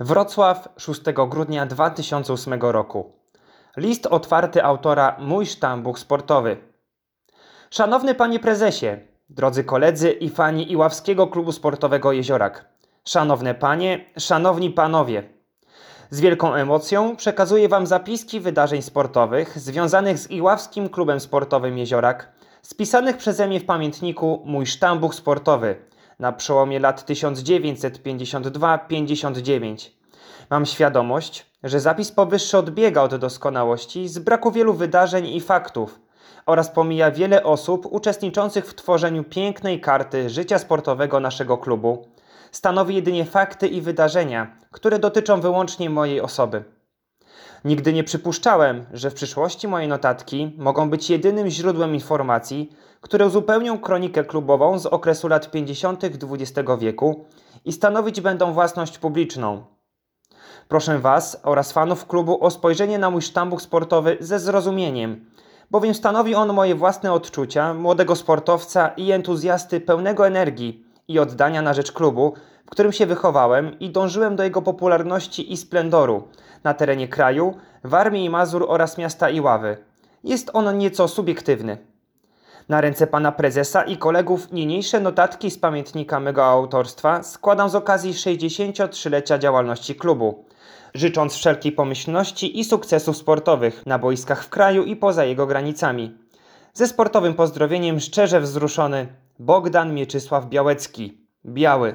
Wrocław 6 grudnia 2008 roku. List otwarty autora Mój sztambuch sportowy. Szanowny panie prezesie, drodzy koledzy i fani Iławskiego Klubu Sportowego Jeziorak. Szanowne panie, szanowni panowie. Z wielką emocją przekazuję wam zapiski wydarzeń sportowych związanych z Iławskim Klubem Sportowym Jeziorak, spisanych przeze mnie w pamiętniku Mój sztambuch sportowy na przełomie lat 1952-59. Mam świadomość, że zapis powyższy odbiega od doskonałości z braku wielu wydarzeń i faktów oraz pomija wiele osób uczestniczących w tworzeniu pięknej karty życia sportowego naszego klubu. Stanowi jedynie fakty i wydarzenia, które dotyczą wyłącznie mojej osoby. Nigdy nie przypuszczałem, że w przyszłości moje notatki mogą być jedynym źródłem informacji, które uzupełnią kronikę klubową z okresu lat 50. XX wieku i stanowić będą własność publiczną. Proszę Was oraz fanów klubu o spojrzenie na mój sztambuch sportowy ze zrozumieniem, bowiem stanowi on moje własne odczucia młodego sportowca i entuzjasty pełnego energii i oddania na rzecz klubu, w którym się wychowałem i dążyłem do jego popularności i splendoru na terenie kraju, Warmii i Mazur oraz miasta Iławy. Jest on nieco subiektywny. Na ręce pana prezesa i kolegów niniejsze notatki z pamiętnika mego autorstwa składam z okazji 63-lecia działalności klubu, życząc wszelkiej pomyślności i sukcesów sportowych na boiskach w kraju i poza jego granicami. Ze sportowym pozdrowieniem szczerze wzruszony Bogdan Mieczysław Białecki. Biały.